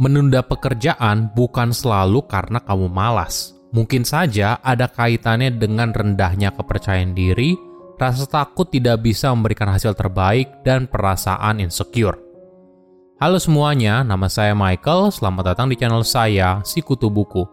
Menunda pekerjaan bukan selalu karena kamu malas. Mungkin saja ada kaitannya dengan rendahnya kepercayaan diri, rasa takut tidak bisa memberikan hasil terbaik, dan perasaan insecure. Halo semuanya, nama saya Michael. Selamat datang di channel saya, Si Kutu Buku.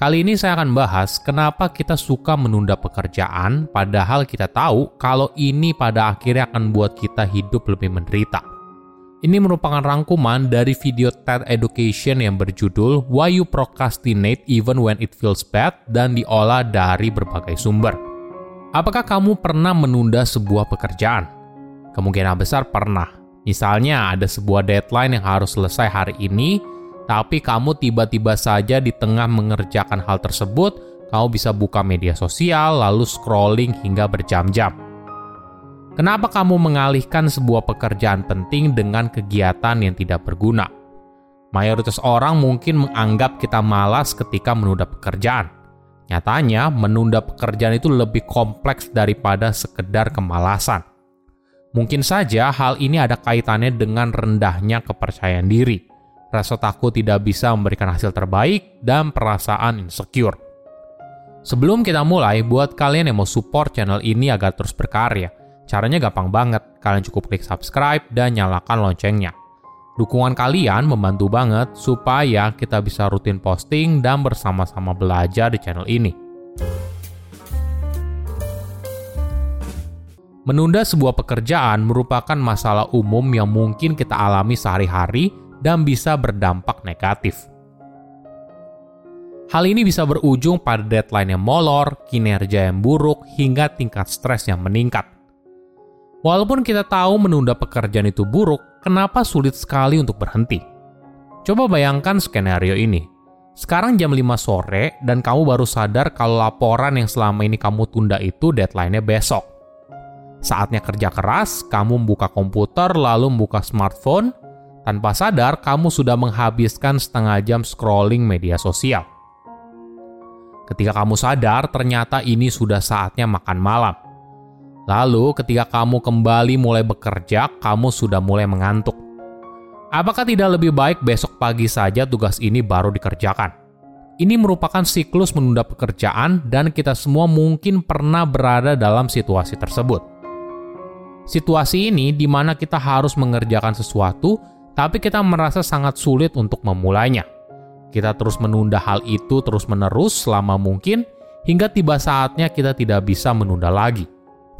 Kali ini saya akan bahas kenapa kita suka menunda pekerjaan, padahal kita tahu kalau ini pada akhirnya akan buat kita hidup lebih menderita. Ini merupakan rangkuman dari video TED Education yang berjudul Why You Procrastinate Even When It Feels Bad dan diolah dari berbagai sumber. Apakah kamu pernah menunda sebuah pekerjaan? Kemungkinan besar pernah. Misalnya ada sebuah deadline yang harus selesai hari ini, tapi kamu tiba-tiba saja di tengah mengerjakan hal tersebut, kamu bisa buka media sosial lalu scrolling hingga berjam-jam. Kenapa kamu mengalihkan sebuah pekerjaan penting dengan kegiatan yang tidak berguna? Mayoritas orang mungkin menganggap kita malas ketika menunda pekerjaan. Nyatanya, menunda pekerjaan itu lebih kompleks daripada sekedar kemalasan. Mungkin saja hal ini ada kaitannya dengan rendahnya kepercayaan diri, rasa takut tidak bisa memberikan hasil terbaik, dan perasaan insecure. Sebelum kita mulai, buat kalian yang mau support channel ini agar terus berkarya, Caranya gampang banget, kalian cukup klik subscribe dan nyalakan loncengnya. Dukungan kalian membantu banget supaya kita bisa rutin posting dan bersama-sama belajar di channel ini. Menunda sebuah pekerjaan merupakan masalah umum yang mungkin kita alami sehari-hari dan bisa berdampak negatif. Hal ini bisa berujung pada deadline yang molor, kinerja yang buruk, hingga tingkat stres yang meningkat. Walaupun kita tahu menunda pekerjaan itu buruk, kenapa sulit sekali untuk berhenti? Coba bayangkan skenario ini. Sekarang jam 5 sore dan kamu baru sadar kalau laporan yang selama ini kamu tunda itu deadline-nya besok. Saatnya kerja keras, kamu membuka komputer lalu membuka smartphone. Tanpa sadar, kamu sudah menghabiskan setengah jam scrolling media sosial. Ketika kamu sadar, ternyata ini sudah saatnya makan malam Lalu, ketika kamu kembali mulai bekerja, kamu sudah mulai mengantuk. Apakah tidak lebih baik besok pagi saja tugas ini baru dikerjakan? Ini merupakan siklus menunda pekerjaan, dan kita semua mungkin pernah berada dalam situasi tersebut. Situasi ini di mana kita harus mengerjakan sesuatu, tapi kita merasa sangat sulit untuk memulainya. Kita terus menunda hal itu terus-menerus selama mungkin, hingga tiba saatnya kita tidak bisa menunda lagi.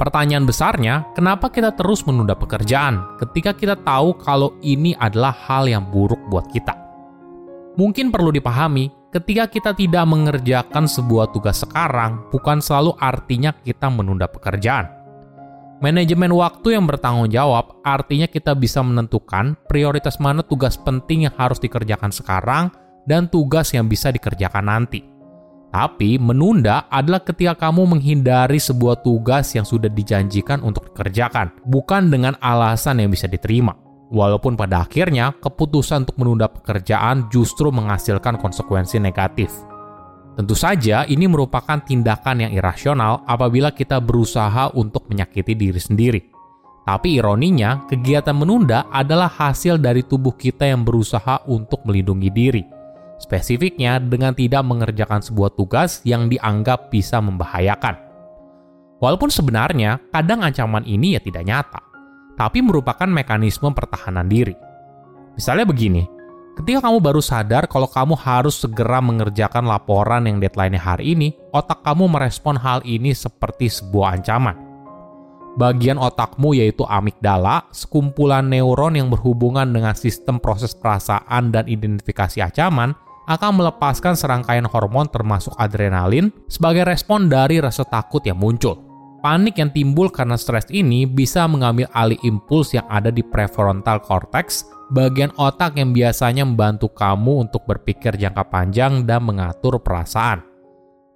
Pertanyaan besarnya, kenapa kita terus menunda pekerjaan ketika kita tahu kalau ini adalah hal yang buruk buat kita? Mungkin perlu dipahami, ketika kita tidak mengerjakan sebuah tugas sekarang, bukan selalu artinya kita menunda pekerjaan. Manajemen waktu yang bertanggung jawab artinya kita bisa menentukan prioritas mana tugas penting yang harus dikerjakan sekarang dan tugas yang bisa dikerjakan nanti. Tapi menunda adalah ketika kamu menghindari sebuah tugas yang sudah dijanjikan untuk dikerjakan, bukan dengan alasan yang bisa diterima. Walaupun pada akhirnya keputusan untuk menunda pekerjaan justru menghasilkan konsekuensi negatif. Tentu saja ini merupakan tindakan yang irasional apabila kita berusaha untuk menyakiti diri sendiri. Tapi ironinya, kegiatan menunda adalah hasil dari tubuh kita yang berusaha untuk melindungi diri spesifiknya dengan tidak mengerjakan sebuah tugas yang dianggap bisa membahayakan. Walaupun sebenarnya kadang ancaman ini ya tidak nyata, tapi merupakan mekanisme pertahanan diri. Misalnya begini, Ketika kamu baru sadar kalau kamu harus segera mengerjakan laporan yang deadline-nya hari ini, otak kamu merespon hal ini seperti sebuah ancaman. Bagian otakmu yaitu amigdala, sekumpulan neuron yang berhubungan dengan sistem proses perasaan dan identifikasi ancaman, akan melepaskan serangkaian hormon termasuk adrenalin sebagai respon dari rasa takut yang muncul. Panik yang timbul karena stres ini bisa mengambil alih impuls yang ada di prefrontal cortex, bagian otak yang biasanya membantu kamu untuk berpikir jangka panjang dan mengatur perasaan.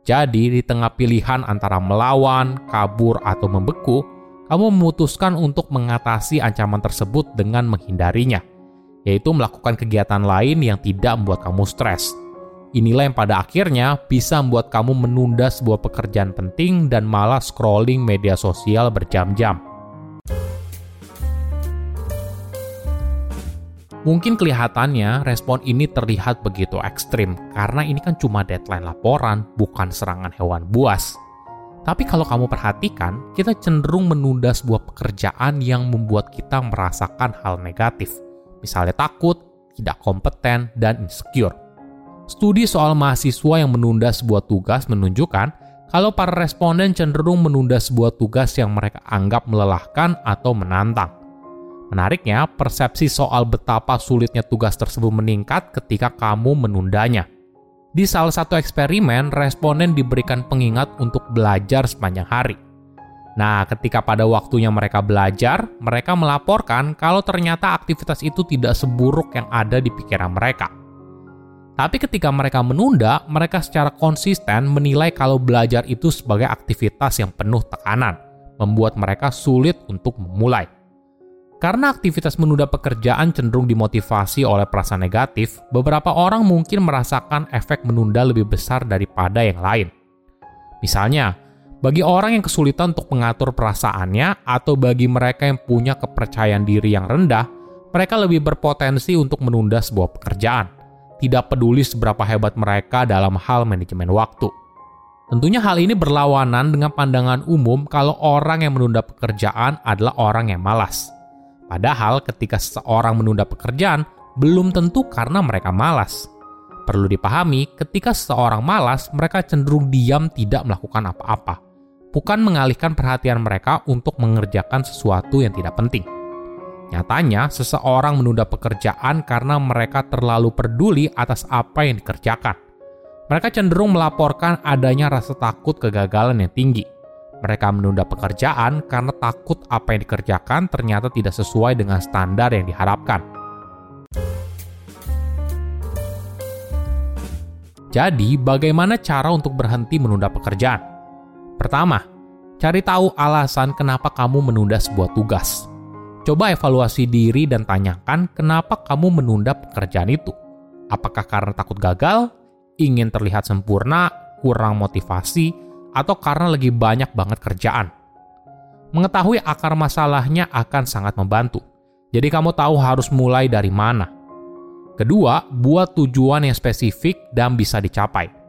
Jadi, di tengah pilihan antara melawan, kabur, atau membeku, kamu memutuskan untuk mengatasi ancaman tersebut dengan menghindarinya, yaitu melakukan kegiatan lain yang tidak membuat kamu stres. Inilah yang pada akhirnya bisa membuat kamu menunda sebuah pekerjaan penting dan malah scrolling media sosial berjam-jam. Mungkin kelihatannya respon ini terlihat begitu ekstrim karena ini kan cuma deadline laporan, bukan serangan hewan buas. Tapi kalau kamu perhatikan, kita cenderung menunda sebuah pekerjaan yang membuat kita merasakan hal negatif. Misalnya takut, tidak kompeten, dan insecure. Studi soal mahasiswa yang menunda sebuah tugas menunjukkan kalau para responden cenderung menunda sebuah tugas yang mereka anggap melelahkan atau menantang. Menariknya, persepsi soal betapa sulitnya tugas tersebut meningkat ketika kamu menundanya. Di salah satu eksperimen, responden diberikan pengingat untuk belajar sepanjang hari. Nah, ketika pada waktunya mereka belajar, mereka melaporkan kalau ternyata aktivitas itu tidak seburuk yang ada di pikiran mereka. Tapi ketika mereka menunda, mereka secara konsisten menilai kalau belajar itu sebagai aktivitas yang penuh tekanan, membuat mereka sulit untuk memulai. Karena aktivitas menunda pekerjaan cenderung dimotivasi oleh perasaan negatif, beberapa orang mungkin merasakan efek menunda lebih besar daripada yang lain. Misalnya, bagi orang yang kesulitan untuk mengatur perasaannya, atau bagi mereka yang punya kepercayaan diri yang rendah, mereka lebih berpotensi untuk menunda sebuah pekerjaan tidak peduli seberapa hebat mereka dalam hal manajemen waktu. Tentunya hal ini berlawanan dengan pandangan umum kalau orang yang menunda pekerjaan adalah orang yang malas. Padahal ketika seseorang menunda pekerjaan, belum tentu karena mereka malas. Perlu dipahami, ketika seseorang malas, mereka cenderung diam tidak melakukan apa-apa, bukan mengalihkan perhatian mereka untuk mengerjakan sesuatu yang tidak penting. Nyatanya, seseorang menunda pekerjaan karena mereka terlalu peduli atas apa yang dikerjakan. Mereka cenderung melaporkan adanya rasa takut kegagalan yang tinggi. Mereka menunda pekerjaan karena takut apa yang dikerjakan ternyata tidak sesuai dengan standar yang diharapkan. Jadi, bagaimana cara untuk berhenti menunda pekerjaan? Pertama, cari tahu alasan kenapa kamu menunda sebuah tugas. Coba evaluasi diri dan tanyakan kenapa kamu menunda pekerjaan itu. Apakah karena takut gagal, ingin terlihat sempurna, kurang motivasi, atau karena lagi banyak banget kerjaan? Mengetahui akar masalahnya akan sangat membantu. Jadi kamu tahu harus mulai dari mana. Kedua, buat tujuan yang spesifik dan bisa dicapai.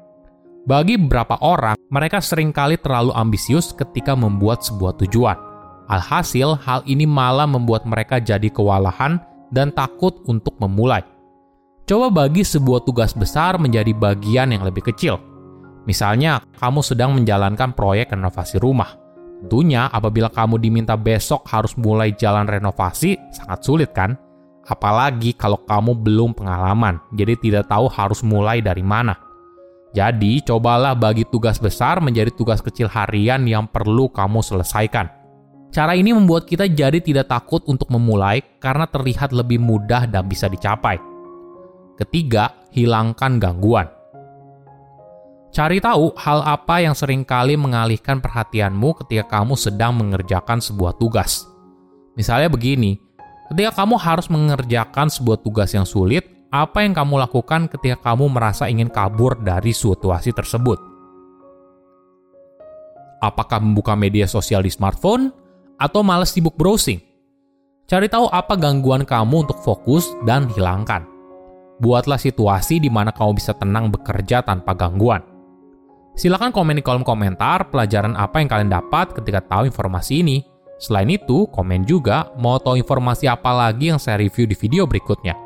Bagi beberapa orang, mereka sering kali terlalu ambisius ketika membuat sebuah tujuan Alhasil, hal ini malah membuat mereka jadi kewalahan dan takut untuk memulai. Coba bagi sebuah tugas besar menjadi bagian yang lebih kecil. Misalnya, kamu sedang menjalankan proyek renovasi rumah. Tentunya, apabila kamu diminta besok harus mulai jalan renovasi, sangat sulit kan? Apalagi kalau kamu belum pengalaman, jadi tidak tahu harus mulai dari mana. Jadi, cobalah bagi tugas besar menjadi tugas kecil harian yang perlu kamu selesaikan. Cara ini membuat kita jadi tidak takut untuk memulai karena terlihat lebih mudah dan bisa dicapai. Ketiga, hilangkan gangguan. Cari tahu hal apa yang sering kali mengalihkan perhatianmu ketika kamu sedang mengerjakan sebuah tugas. Misalnya begini, ketika kamu harus mengerjakan sebuah tugas yang sulit, apa yang kamu lakukan ketika kamu merasa ingin kabur dari situasi tersebut? Apakah membuka media sosial di smartphone? atau males sibuk browsing. Cari tahu apa gangguan kamu untuk fokus dan hilangkan. Buatlah situasi di mana kamu bisa tenang bekerja tanpa gangguan. Silakan komen di kolom komentar pelajaran apa yang kalian dapat ketika tahu informasi ini. Selain itu, komen juga mau tahu informasi apa lagi yang saya review di video berikutnya.